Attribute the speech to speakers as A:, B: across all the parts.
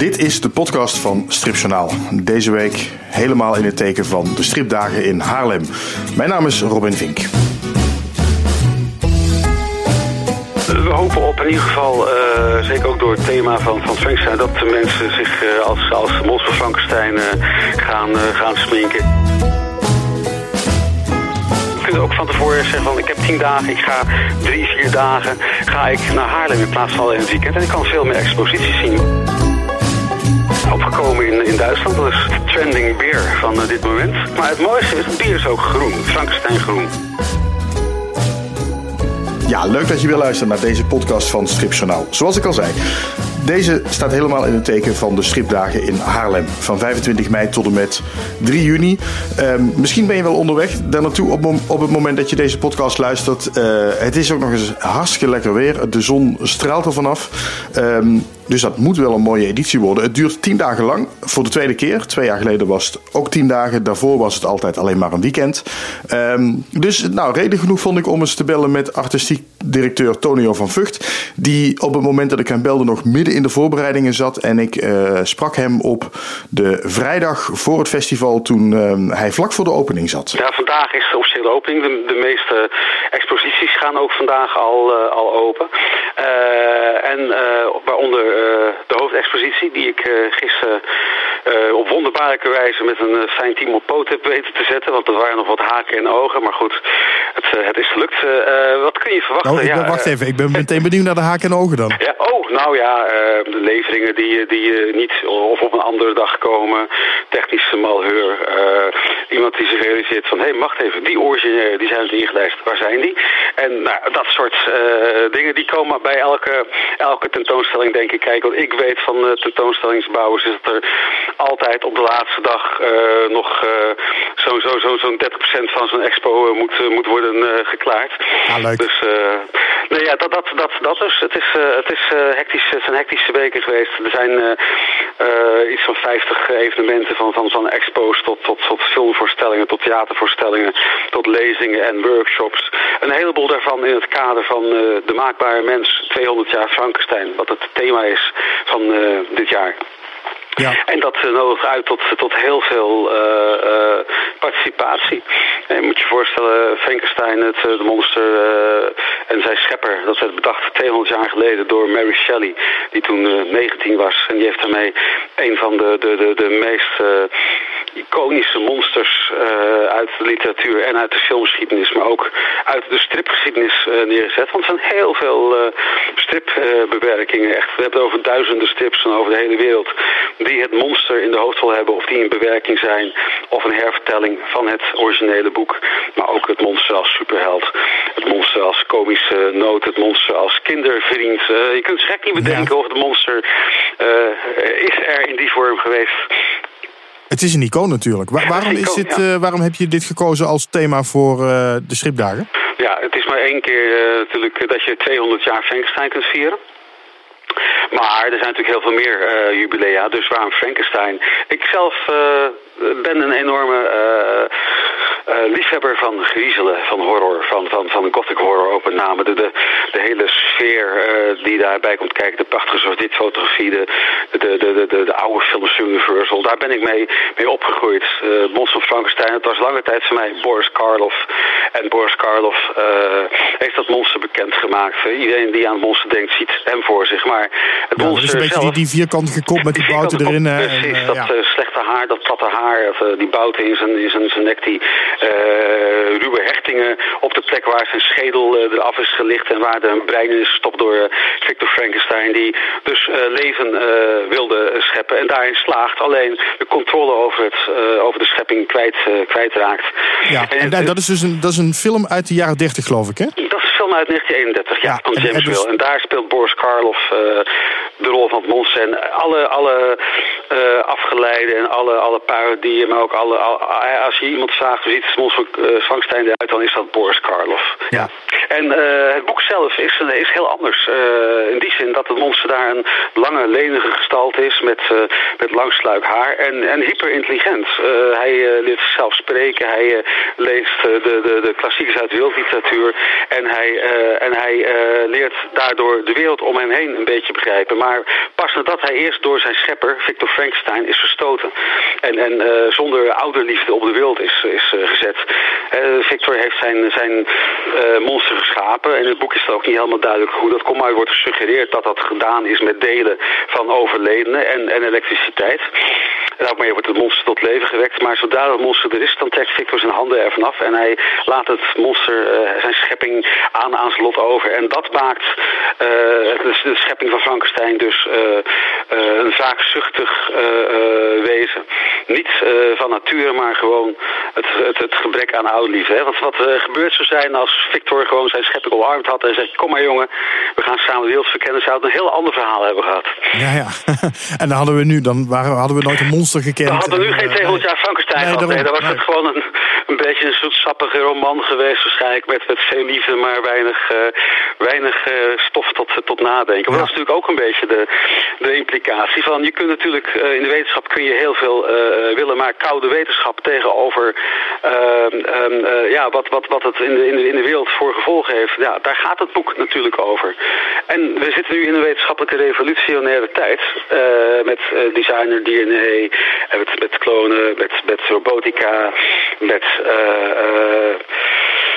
A: Dit is de podcast van Stripjournaal. Deze week helemaal in het teken van de stripdagen in Haarlem. Mijn naam is Robin Vink.
B: We hopen op in ieder geval, uh, zeker ook door het thema van, van Frankenstein, dat de mensen zich uh, als, als monster Frankenstein uh, gaan, gaan sminken. Kunt ook van tevoren zeggen van ik heb tien dagen, ik ga drie, vier dagen ga ik naar Haarlem in plaats van alleen het weekend. En ik kan veel meer exposities zien opgekomen in, in Duitsland. Dat is trending beer van uh, dit moment. Maar het mooiste is, het bier is ook groen. Frankenstein groen.
A: Ja, leuk dat je weer luistert naar deze podcast van Stripjournaal. Zoals ik al zei, deze staat helemaal in het teken van de stripdagen in Haarlem. Van 25 mei tot en met 3 juni. Um, misschien ben je wel onderweg daar naartoe op, op het moment dat je deze podcast luistert. Uh, het is ook nog eens hartstikke lekker weer. De zon straalt er vanaf. Um, dus dat moet wel een mooie editie worden. Het duurt 10 dagen lang. Voor de tweede keer. Twee jaar geleden was het ook 10 dagen. Daarvoor was het altijd alleen maar een weekend. Um, dus nou, reden genoeg vond ik om eens te bellen met artistiek directeur Tonio van Vught. Die op het moment dat ik hem belde nog midden in de voorbereidingen zat. En ik uh, sprak hem op de vrijdag voor het festival toen uh, hij vlak voor de opening zat.
B: Ja, vandaag is de officiële opening. De, de meeste exposities gaan ook vandaag al, uh, al open. en waaronder de hoofdexpositie die ik gisteren op wonderbaarlijke wijze met een fijn team op poot heb weten te zetten. Want er waren nog wat haken en ogen. Maar goed, het, het is gelukt. wat kun je verwachten?
A: Oh, ik ben,
B: ja,
A: wacht even, ik ben meteen benieuwd naar de haken en ogen dan.
B: Ja, oh, nou ja, uh, de leveringen die, die niet of op een andere dag komen. Technische malheur. Iemand die zich realiseert van, hé, hey, wacht even, die originele, die zijn niet ingelijst. Waar zijn die? En nou, dat soort uh, dingen, die komen bij elke, elke tentoonstelling denk ik kijken. Want ik weet van uh, tentoonstellingsbouwers is dat er altijd op de laatste dag nog zo'n zo, zo, zo 30% van zo'n expo moet, moet worden geklaard.
A: Ah, leuk.
B: Dus nee, ja, dat, dat, dat, dat dus. Het is, het is hectisch, het zijn hectische weken geweest. Er zijn iets van 50 evenementen van, van, van expo's tot, tot, tot filmvoorstellingen, tot theatervoorstellingen, tot lezingen en workshops. Een heleboel daarvan in het kader van uh, de maakbare mens 200 jaar Frankenstein, wat het thema is van uh, dit jaar.
A: Ja.
B: En dat uh, nodigt uit tot, tot heel veel uh, uh, participatie. En moet je voorstellen, Frankenstein, het de monster en zijn schepper, dat werd bedacht 200 jaar geleden door Mary Shelley, die toen 19 was. En die heeft daarmee een van de, de, de, de meest iconische monsters uit de literatuur en uit de filmgeschiedenis, maar ook uit de stripgeschiedenis neergezet. Want er zijn heel veel stripbewerkingen. Echt, we hebben het over duizenden strips van over de hele wereld die het monster in de hoofdrol hebben of die in bewerking zijn of een hervertelling van het originele boek. Maar ook het monster als superheld, het monster als komische noot, het monster als kindervriend. Uh, je kunt gek niet bedenken ja. of het monster uh, is er in die vorm geweest.
A: Het is een icoon natuurlijk. Waar, waarom, is dit, uh, waarom heb je dit gekozen als thema voor de stripdagen?
B: Ja, het is maar één keer natuurlijk dat je 200 jaar Frankenstein kunt vieren. Maar er zijn natuurlijk heel veel meer uh, jubilea, dus waarom Frankenstein? Ik zelf uh, ben een enorme uh, uh, liefhebber van griezelen, van horror, van, van, van gothic horror ook met name. De, de, de hele sfeer uh, die daarbij komt kijken, de prachtige zwart-wit fotografie, de, de, de, de, de, de oude films Universal, daar ben ik mee, mee opgegroeid. Uh, Monster van Frankenstein, het was lange tijd voor mij Boris Karloff. En Boris Karloff heeft dat monster bekendgemaakt. Iedereen die aan het monster denkt, ziet hem voor zich. Maar het
A: ja,
B: monster
A: is een beetje
B: zelf,
A: die, die vierkantige kop met die, die bouten erin.
B: Kop, precies, en, dat ja. slechte haar, dat platte haar, of, die bouten in zijn, in zijn, zijn nek, die ruwe hechtingen op de plek waar zijn schedel uh, eraf is gelicht en waar de brein is gestopt door uh, Victor Frankenstein, die dus leven wilde scheppen en daarin slaagt, alleen de controle over, het, over de schepping kwijt, kwijtraakt.
A: Ja, en, en dat, is dus een, dat is een film uit de jaren 30 geloof ik, hè?
B: Dat is een film uit 1931, ja,
A: Ja,
B: van
A: en-
B: James
A: en dus-
B: Will. En daar speelt Boris Karloff de rol van het monster. En alle, alle uh, afgeleiden en alle, alle parodieën, maar ook alle, al- als je iemand vraagt hoe ziet het monster uh, Frankenstein eruit, dan is dat Boris Karloff.
A: Ja.
B: En uh, het boek zelf is, is heel anders. In die zin dat het monster daar een lange, lenige gestalte is met, met lang sluik haar en, en hyper intelligent. Uh, hij leert zichzelf spreken, hij leest de, de, de klassiekers uit de wereldliteratuur en hij, en hij leert daardoor de wereld om hem heen een beetje begrijpen. Maar maar pas nadat hij eerst door zijn schepper, Victor Frankenstein, is verstoten. En, en zonder ouderliefde op de wereld is, is gezet. Victor heeft zijn, zijn monster geschapen. En in het boek is het ook niet helemaal duidelijk hoe dat komt. Maar wordt gesuggereerd dat dat gedaan is met delen van overledenen en, en elektriciteit. En daarmee wordt het monster tot leven gewekt. Maar zodra het monster er is, dan trekt Victor zijn handen ervan af. En hij laat het monster, zijn schepping, aan aan zijn lot over. En dat maakt de, schepping van Frankenstein dus uh, een vaakzuchtig wezen. Niet van nature, maar gewoon het, het, het gebrek aan ouderliefde. Wat, wat gebeurd zou zijn als Victor gewoon zijn schepping omarmd had en zegt... kom maar jongen, we gaan samen de wereld verkennen. Zou het een heel ander verhaal hebben gehad.
A: Ja, ja. en dan hadden we nu, dan waren, hadden we nooit een monster gekend. We
B: hadden nu geen 200 jaar Frankenstein nee, gehad. Nee, dan was het gewoon een, een beetje een zoetsappige roman geweest waarschijnlijk. Met, met veel liefde, maar weinig, uh, weinig uh, stof tot, tot nadenken. Maar dat is natuurlijk ook een beetje de, de implicatie van... je kunt natuurlijk, uh, in de wetenschap kun je heel veel willen... maar koude wetenschap tegenover ehm, ehm, ja, wat, wat, wat het in de, in, de, in de wereld voor gevolgen heeft... Ja, daar gaat het boek natuurlijk over. En we zitten nu in een wetenschappelijke revolutionaire tijd... met designer, DNA, met, met klonen, met, met robotica, met...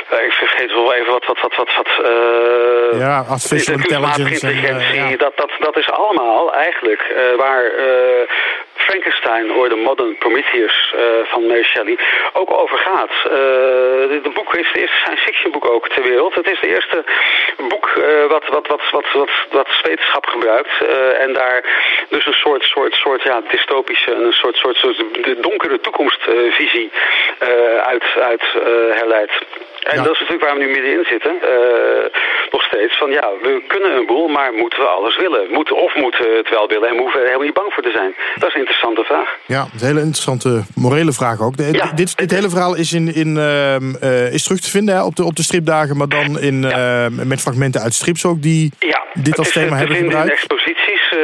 B: ik vergeet wel even wat... wat, wat, wat, wat
A: uh, ja, artificial intelligence.
B: En, uh, ja. dat, dat, dat is allemaal eigenlijk waar Frankenstein, or The Modern Prometheus van Mary Shelley, ook over gaat. Het boek is het eerste science fiction boek ook ter wereld. Het is het eerste boek wat, wat, wat, wat, wat, wat wetenschap gebruikt. en daar dus een soort, soort, soort ja, dystopische, een soort, soort, soort de donkere toekomstvisie uit, uit herleidt. En dat is natuurlijk waar we nu middenin zitten. Uh, nog steeds. Van ja, we kunnen een boel, maar moeten we alles willen? Moeten, of moeten we het wel willen en hoeven we er helemaal niet bang voor te zijn? Dat is een interessante vraag.
A: Ja, een hele interessante morele vraag ook. ja, dit, dit hele verhaal is, in, in, uh, is terug te vinden hè, op, de, op de stripdagen, maar dan in, ja. uh, met fragmenten uit strips ook die dit als thema hebben gebruikt.
B: in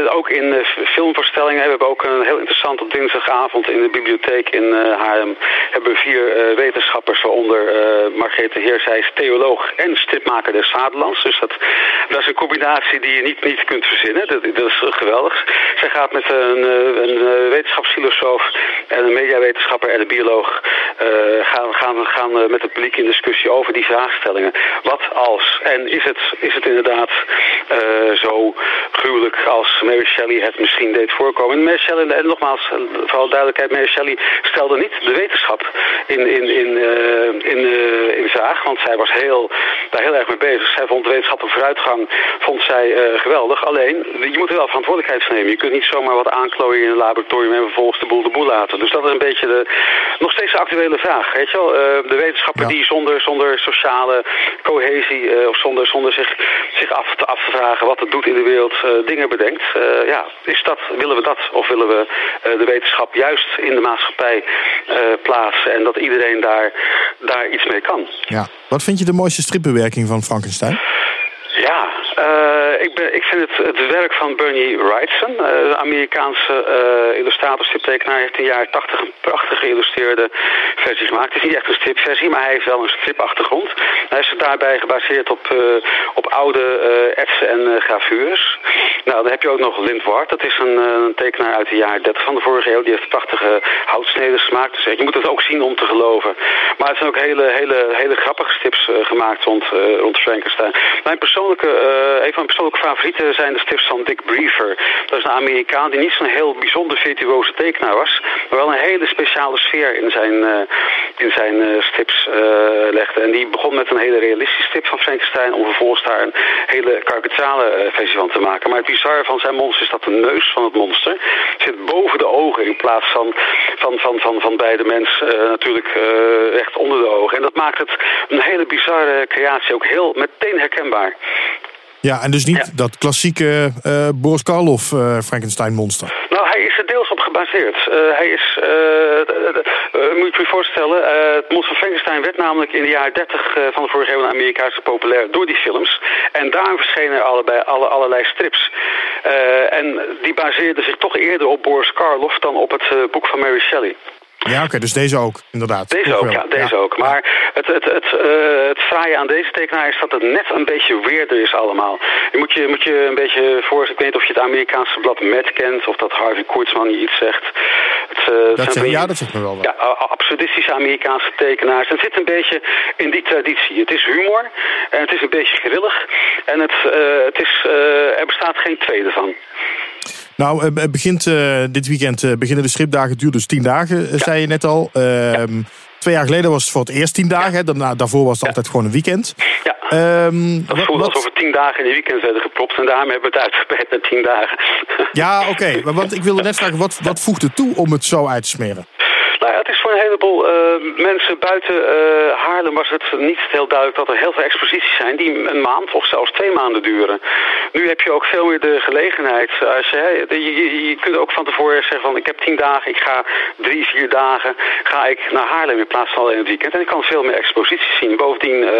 B: ook in filmvoorstellingen. We hebben ook een heel interessant dinsdagavond in de bibliotheek in Haarlem. Hebben vier wetenschappers, waaronder Margreet de heer, zij is theoloog en stripmaker des Vaderlands. Dus dat, dat is een combinatie die je niet, niet kunt verzinnen. Dat, dat is geweldig. Zij gaat met een, eh, een eh, wetenschapsfilosoof en een mediawetenschapper en een bioloog uh, gaan, gaan, gaan met het publiek in discussie over die vraagstellingen. Wat als? En is het, is het inderdaad uh, zo gruwelijk als Mary Shelley het misschien deed voorkomen? En Mary Shelley, en nogmaals, vooral duidelijkheid, Mary Shelley stelde niet de wetenschap in, in, in, in, in want zij was heel, daar heel erg mee bezig. Zij vond de wetenschappelijke vooruitgang vond zij, geweldig. Alleen, je moet er wel verantwoordelijkheid nemen. Je kunt niet zomaar wat aanklooien in een laboratorium vervolgens de boel de boel laten. Dus dat is een beetje de, nog steeds de actuele vraag. Weet je wel? Uh, de wetenschapper die zonder, zonder sociale cohesie uh, of zonder, zonder zich, zich af, te, af te vragen wat het doet in de wereld dingen bedenkt. ja, is dat, willen we dat? Of willen we de wetenschap juist in de maatschappij plaatsen en dat iedereen daar, daar iets mee kan?
A: Ja. Wat vind je de mooiste stripbewerking van Frankenstein?
B: Ja, uh, ik, ben, ik vind het, het werk van Bernie Wrightson, uh, de Amerikaanse uh, illustrator, striptekenaar, heeft in de jaren 80 een prachtige geïllustreerde versie gemaakt. Het is niet echt een stripversie, maar hij heeft wel een stripachtergrond. Hij is daarbij gebaseerd op, op oude etsen en gravures. Nou, dan heb je ook nog Lind Ward, dat is een, een, tekenaar uit de jaren 30 van de vorige eeuw. Die heeft prachtige houtsneden gemaakt. Dus je moet het ook zien om te geloven. Maar het zijn ook hele, hele, hele grappige strips gemaakt rond, rond Frankenstein. Mijn persoon persoonlijke, een van mijn persoonlijke favorieten zijn de strips van Dick Briefer. Dat is een Amerikaan die niet zo'n heel bijzonder virtuoze tekenaar was, maar wel een hele speciale sfeer in zijn, uh, in zijn uh, strips legde. En die begon met een hele realistische strip van Frankenstein om vervolgens daar een hele karikaturale versie van te maken. Maar het bizarre van zijn monster is dat de neus van het monster zit boven de ogen in plaats van, van, van, van, van bij de mens natuurlijk recht onder de ogen. En dat maakt het een hele bizarre creatie, ook heel meteen herkenbaar.
A: Ja, en dus niet dat klassieke uh, Boris Karloff uh, Frankenstein monster.
B: Nou, hij is er deels op gebaseerd. Uh, hij is, moet je je voorstellen, het monster Frankenstein werd namelijk in de jaren 30 van de vorige eeuw in Amerika zo populair door die films. En daar verschenen allebei, alle, allerlei strips. en die baseerden zich toch eerder op Boris Karloff dan op het boek van Mary Shelley.
A: Ja, oké, dus deze ook, inderdaad.
B: Deze ook, ja, deze ook. Maar het, het, het, uh, het fraaie aan deze tekenaar is dat het net een beetje weerder is allemaal. Je moet je, moet je een beetje voor, ik weet niet of je het Amerikaanse blad Met kent, of dat Harvey Kurtzman je iets zegt.
A: Het, uh, dat zegt, ja, dat zegt me wel wat.
B: Ja, absurdistische Amerikaanse tekenaars. En het zit een beetje in die traditie. Het is humor en het is een beetje grillig. En het, uh, het is, er bestaat geen tweede van.
A: Nou, het begint uh, dit weekend uh, beginnen de stripdagen. Het duurt dus tien dagen, zei je net al. Ehm, twee jaar geleden was het voor het eerst tien dagen. Daarna, daarvoor was het altijd gewoon een weekend.
B: Ja. Um, dat voelde alsof we tien dagen in de weekend werden gepropt. En daarmee hebben we het uitgebreid naar tien dagen.
A: Ja, oké. Want ik wilde net vragen, wat, wat voegt het toe om het zo uit te smeren?
B: Nou ja, het is voor een heleboel uh, mensen buiten uh, Haarlem was het niet heel duidelijk dat er heel veel exposities zijn die een maand of zelfs twee maanden duren. Nu heb je ook veel meer de gelegenheid. Als je, je, je kunt ook van tevoren zeggen van ik heb tien dagen, ik ga drie, vier dagen ga ik naar Haarlem in plaats van alleen het weekend. En ik kan veel meer exposities zien. Bovendien uh,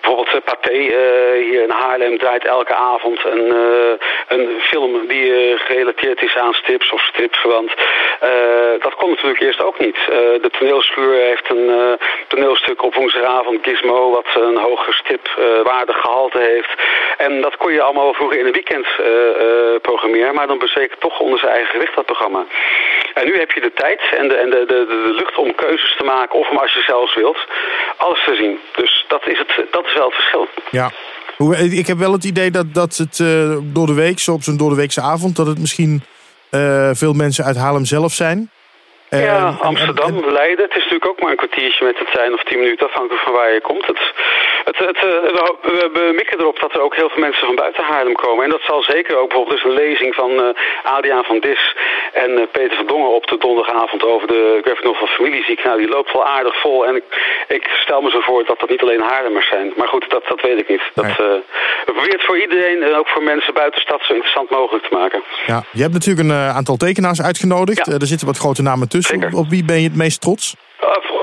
B: bijvoorbeeld Pathé hier in Haarlem draait elke avond een, een film die gerelateerd is aan strips of stripverwant. dat komt natuurlijk eerst ook niet. Uh, de toneelschuur heeft een uh, toneelstuk op woensdagavond, Gizmo, wat een hoger stipwaardig uh, gehalte heeft. En dat kon je allemaal vroeger in een weekend programmeren, maar dan bezweek toch onder zijn eigen gewicht dat programma. En nu heb je de tijd en de, en de, de, lucht om keuzes te maken, of om als je zelfs wilt, alles te zien. Dus dat is, het, dat is wel het verschil.
A: Ja. Ik heb wel het idee dat, dat het door de week, op zo'n door de weekse avond, dat het misschien veel mensen uit Haarlem zelf zijn.
B: Ja, Amsterdam, Leiden. Het is natuurlijk ook maar een kwartiertje met het zijn of tien minuten afhankelijk van waar je komt. Het, het, het, eh, we, we mikken erop dat er ook heel veel mensen van buiten Haarlem komen. En dat zal zeker ook bijvoorbeeld dus een lezing van uh, Adriaan van Dis en uh, Peter van Dongen op de donderdagavond over de graphic novel familieziek. Nou, die loopt wel aardig vol. En ik, ik, stel me zo voor dat dat niet alleen Haarlemmers zijn. Maar goed, dat, dat weet ik niet. Dat, nee. uh, we proberen het voor iedereen en ook voor mensen buiten de stad zo interessant mogelijk te maken.
A: Ja, je hebt natuurlijk een aantal tekenaars uitgenodigd. Ja. er zitten wat grote namen tussen.
B: Zeker.
A: Op wie ben je het meest trots?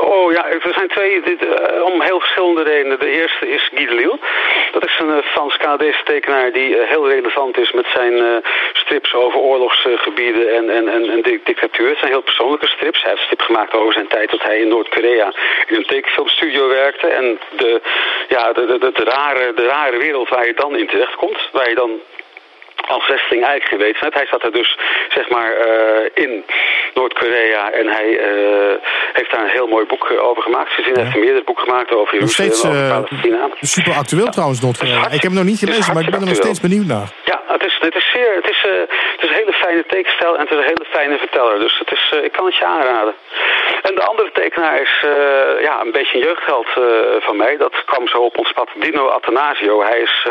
B: Oh ja, er zijn twee, dit, uh, om heel verschillende redenen. De eerste is Guy de Lille. Dat is een uh, Frans-Canadese tekenaar die heel relevant is met zijn strips over oorlogsgebieden en, en, en, en dictatuur. Het zijn heel persoonlijke strips. Hij heeft een strip gemaakt over zijn tijd dat hij in Noord-Korea in een tekenfilmstudio werkte. En de, ja, de, de, de, de, rare, de rare wereld waar je dan in terecht komt. Waar je dan als westeling eigenlijk geen weet Hij zat er dus zeg maar uh, in Noord-Korea en hij uh, heeft daar een heel mooi boek over gemaakt. Ze ja. heeft meerdere boeken gemaakt over Jeruzalem,
A: steeds, over Palestina. super actueel trouwens Noord-Korea. Ik heb hem nog niet gelezen, maar ik ben er nog steeds benieuwd naar.
B: Ja, het is, het is zeer, het is, uh, het is een hele fijne tekenstijl en het is een hele fijne verteller. Dus het is, ik kan het je aanraden. En de andere tekenaar is ja, een beetje een jeugdheld van mij. Dat kwam zo op ons pad. Dino Athanasio. Hij is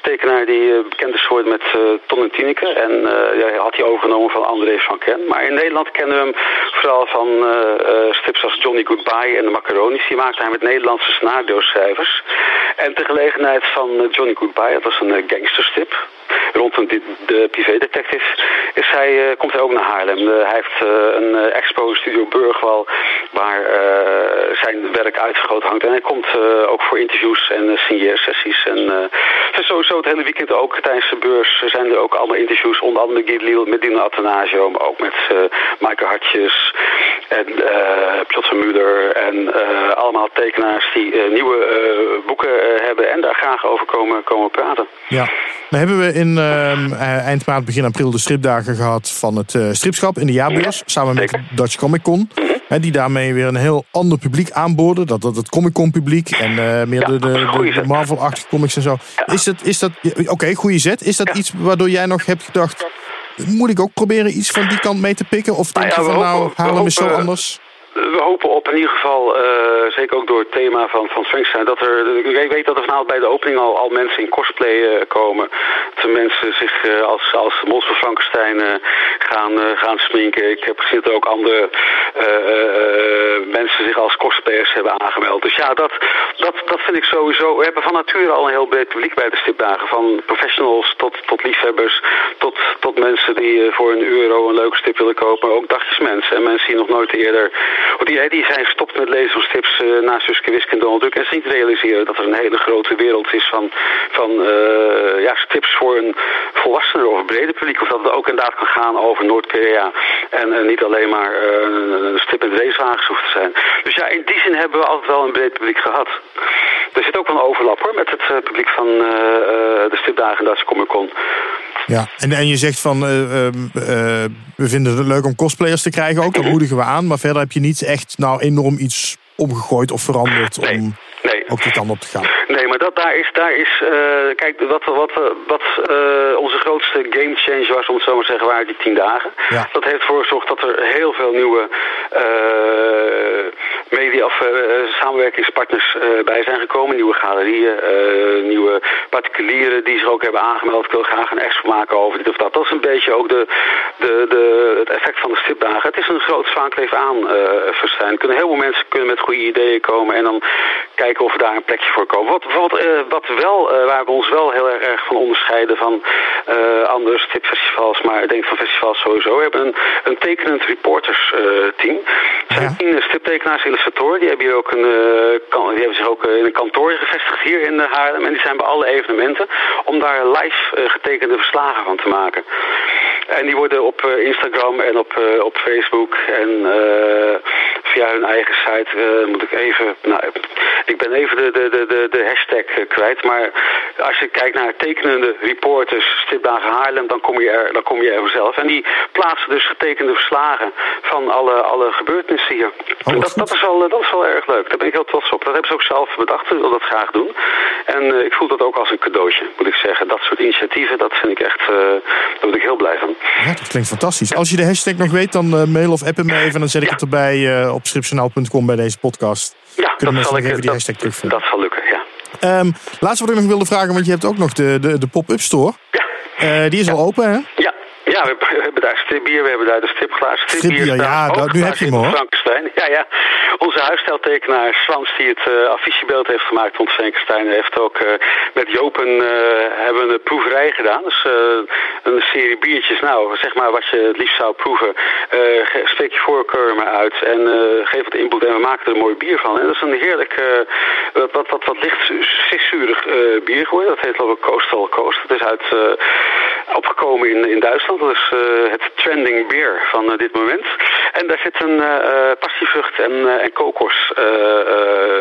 B: tekenaar die bekend is geworden met Ton en Tineke. En uh, had hij overgenomen van André van Ken. Maar in Nederland kennen we hem vooral van uh, strips als Johnny Goodbye en de Macaronis. Die maakte hij met Nederlandse scenario-schrijvers. En ter gelegenheid van Johnny Goodbye, dat was een gangsterstrip rond een, de privédetective, is hij, uh, komt hij ook naar Haarlem. Uh, hij heeft uh, een expo Studio Burgwal waar zijn werk uitgegoten hangt. En hij komt ook voor interviews en signeersessies. En dus sowieso het hele weekend ook tijdens de beurs zijn er ook allemaal interviews. Onder andere Guy Liel met Dino Athanasio, maar ook met Maaike Hartjes en Piotr Muller. En allemaal tekenaars die nieuwe boeken hebben en daar graag over komen, komen praten.
A: Ja, dan hebben we in uh, eind maart, begin april de stripdagen gehad van het uh, stripschap in de jaarbeurs. Samen met Dutch Comic Con. Hè, die daarmee weer een heel ander publiek aanboden. Dat, dat het Comic Con publiek en uh, meer ja, de, de, de, de Marvel-achtige comics en zo. Ja. Is dat, is dat oké, okay, goede zet. Is dat iets waardoor jij nog hebt gedacht... Moet ik ook proberen iets van die kant mee te pikken? Of denk je van nou, Haarlem is zo anders?
B: We hopen op in ieder geval, uh, zeker ook door het thema van, van Frankenstein, dat er, ik weet dat er vanavond bij de opening al, al mensen in cosplay uh, komen. Dat mensen zich uh, als, als monster Frankenstein gaan, gaan sminken. Ik heb gezien dat ook andere mensen zich als cosplayers hebben aangemeld. Dus ja, dat, dat, dat vind ik sowieso. We hebben van nature al een heel breed publiek bij de stipdagen. Van professionals tot, tot liefhebbers, tot die voor een euro een leuke stip willen kopen. Maar ook dagjesmensen en mensen die nog nooit eerder die, zijn gestopt met lezen van strips uh, naast Suske Wisk en Donald Duck. En ze niet realiseren dat er een hele grote wereld is van, van uh, ja, strips voor een volwassene of brede publiek. Of dat het ook inderdaad kan gaan over Noord-Korea. En niet alleen maar een stip met racewagens hoeft te zijn. Dus ja, in die zin hebben we altijd wel een breed publiek gehad. Er zit ook wel een overlap hoor met het publiek van de stipdagen Duitse Comic Con.
A: Ja, en, en je zegt van we vinden het leuk om cosplayers te krijgen ook, dat moedigen we aan. Maar verder heb je niet echt nou enorm iets omgegooid of veranderd om nee. ook die kant op te gaan.
B: Nee, maar dat, daar is, daar is uh, kijk, wat, wat, wat uh, onze grootste game change was, om het zo maar te zeggen, waren die tien dagen. Ja. Dat heeft ervoor gezorgd dat er heel veel nieuwe uh, media of samenwerkingspartners bij zijn gekomen. Nieuwe galerieën, nieuwe particulieren die zich ook hebben aangemeld. Ik wil graag een expo maken over dit of dat. Dat is een beetje ook de, de, de, het effect van de stipdagen. Het is een groot zwaankleef aan uh, Kunnen heel veel mensen kunnen met goede ideeën komen en dan kijken of we daar een plekje voor komen. Wat, wat, wat wel, waar we ons wel heel erg van onderscheiden van andere stipfestivals, maar ik denk van festivals sowieso. We hebben een, een tekenend reporters Er zijn tien stiptekenaars, illustratoren. Die hebben, hier ook een, kan, die hebben zich ook in een kantoor gevestigd hier in Haarlem. En die zijn bij alle evenementen om daar live getekende verslagen van te maken. En die worden op Instagram en op, op Facebook en via hun eigen site, moet ik even, nou, ik ben even de, de, de, de hashtag eh, kwijt. Maar als je kijkt naar tekenende reporters, Stipdagen Haarlem, dan kom je er, dan kom je er vanzelf. En die plaatsen dus getekende verslagen van alle, alle gebeurtenissen hier. Oh, dat, dat, is wel, dat is wel erg leuk. Daar ben ik heel trots op. Dat hebben ze ook zelf bedacht. Ik wil dat graag doen. En uh, ik voel dat ook als een cadeautje, moet ik zeggen. Dat soort initiatieven, dat vind ik echt, uh, daar word ik heel blij van.
A: Ja, dat klinkt fantastisch. Als je de hashtag nog weet, dan uh, mail of appen me even. Dan zet ik het erbij op stripjournaal.com bij deze podcast.
B: Ja, Kunnen dat zal ik even die hashtag terugvinden. Dat zal lukken, ja.
A: Um, laatste wat ik nog wilde vragen, want je hebt ook nog de, de, de pop-up store. Ja. Uh, die is al open, hè?
B: Ja, ja, we, hebben daar stripbier, we hebben daar de stripglaas.
A: Stripbier, stripbier ja, dat, nu heb je hem hoor.
B: Frankenstein. Ja, ja. Onze huisstijltekenaar Swans, die het uh, affichebeeld heeft gemaakt rond Frankenstein, heeft ook uh, met Jopen uh, hebben een proeverij gedaan. Dus een serie biertjes. Nou, zeg maar wat je het liefst zou proeven. steek je voorkeur maar uit en geef het input en we maken er een mooi bier van. En dat is een heerlijk, wat, wat, wat, wat licht bier geworden. Dat heet geloof ik Coastal Coast. Het is uit, opgekomen in, in Duitsland. Dat is uh, het trending beer van uh, dit moment. En daar zit een uh, passievrucht en, en kokos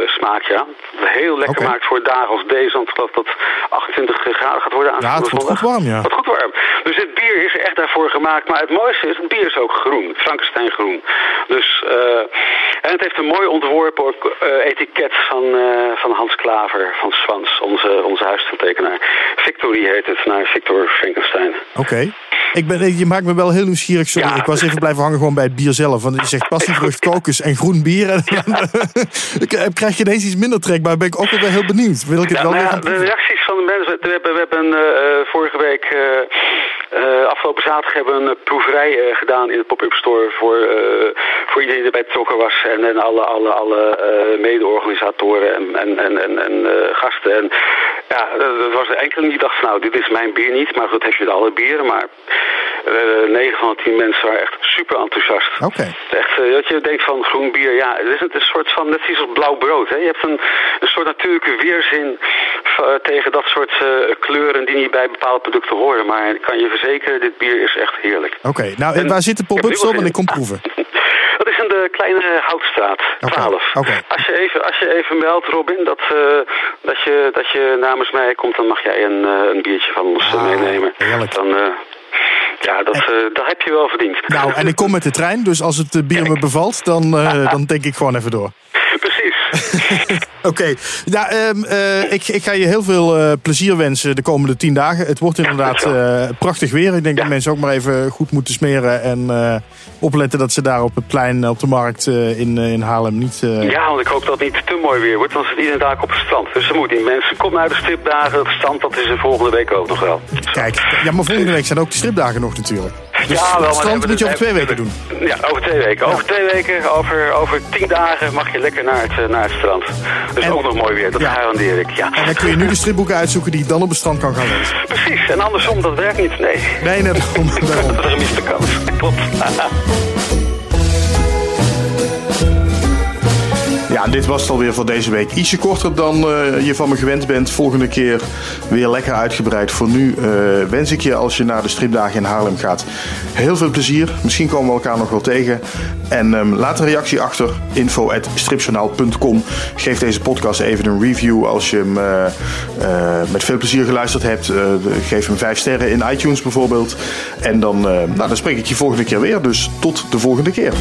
B: smaakje aan. Heel lekker okay. maakt voor dagen als deze. Want ik geloof dat 28 graden gaat worden.
A: Ja, het wordt goed warm, ja.
B: Het goed warm. Dus dit bier is echt daarvoor gemaakt. Maar het mooiste is, het bier is ook groen. Frankenstein groen. Dus, en het heeft een mooi ontworpen ook, etiket van, van Hans Klaver van Swans. Onze, onze huistekenaar. Victory heet het, naar Victor Frankenstein.
A: Oké. Ik ben, je maakt me wel heel nieuwsgierig. Sorry, ik was even blijven hangen gewoon bij het bier zelf. Want je zegt passievrucht, kokos en groen bier. En ik eh, krijg je ineens iets minder trek, maar ben ik ook wel heel benieuwd. Wil ik het wel
B: nou de reacties van de mensen. We hebben, we hebben uh, vorige week, uh, afgelopen zaterdag, hebben we een proeverij gedaan in de pop-up store voor, voor iedereen die erbij betrokken was. En, en alle, alle, alle mede-organisatoren en, en, en, en, en gasten. En ja, er was er enkele die dacht van nou, dit is mijn bier niet. Maar goed, heb je alle bieren. Maar uh, eh, 9 van de 10 mensen waren echt super enthousiast.
A: Oké.
B: Echt, dat je denkt van groen bier, ja, het is een soort van, net iets als blauw brood. Hè? Je hebt een, een soort natuurlijke weerzin tegen dat soort kleuren die niet bij bepaalde producten horen. Maar ik kan je verzekeren, dit bier is echt heerlijk.
A: Oké, nou en waar zit de pop-up store? Want ik kom proeven.
B: Dat is in de kleine Houtstraat, 12.
A: Okay.
B: Als, je even, als je even meldt, Robin, dat, dat, je, dat je namens mij komt, dan mag jij een, een biertje van ons ah, meenemen.
A: Heerlijk.
B: Dan, ja, dat, uh, dat heb je wel verdiend.
A: Nou, en ik kom met de trein, dus als het bier me bevalt, dan, uh, dan denk ik gewoon even door.
B: Precies.
A: Oké, okay. ja, um, uh, ik, ik ga je heel veel uh, plezier wensen de komende tien dagen. Het wordt inderdaad uh, prachtig weer. Ik denk ja. dat mensen ook maar even goed moeten smeren en opletten dat ze daar op het plein, op de markt in, in Haarlem niet...
B: Ja, want ik hoop dat het niet te mooi weer wordt, want het is iedere dag op het strand. Dus ze moeten mensen, kom naar de stripdagen. Het strand, dat is er volgende week ook nog wel.
A: Kijk, ja, maar volgende week zijn ook de stripdagen nog natuurlijk. Dus ja, wel, het strand moet je over twee weken doen.
B: Ja, over twee weken. Over twee weken, over, over tien dagen mag je lekker naar het, naar het strand. Dus en, ook nog mooi weer, dat ja. garandeer ik. Ja.
A: En dan kun je nu de stripboeken uitzoeken die je dan op het strand kan gaan lezen.
B: Precies, en andersom, dat werkt niet, nee.
A: Nee, net daarom.
B: dat is een miste kans. Klopt.
A: Dit was het alweer voor deze week. Ietsje korter dan je van me gewend bent. Volgende keer weer lekker uitgebreid. Voor nu wens ik je als je naar de stripdagen in Haarlem gaat heel veel plezier. Misschien komen we elkaar nog wel tegen. En um, laat een reactie achter. info.stripjournaal.com Geef deze podcast even een review als je hem met veel plezier geluisterd hebt. geef hem 5 sterren in iTunes bijvoorbeeld. En dan, nou, dan spreek ik je volgende keer weer. Dus tot de volgende keer.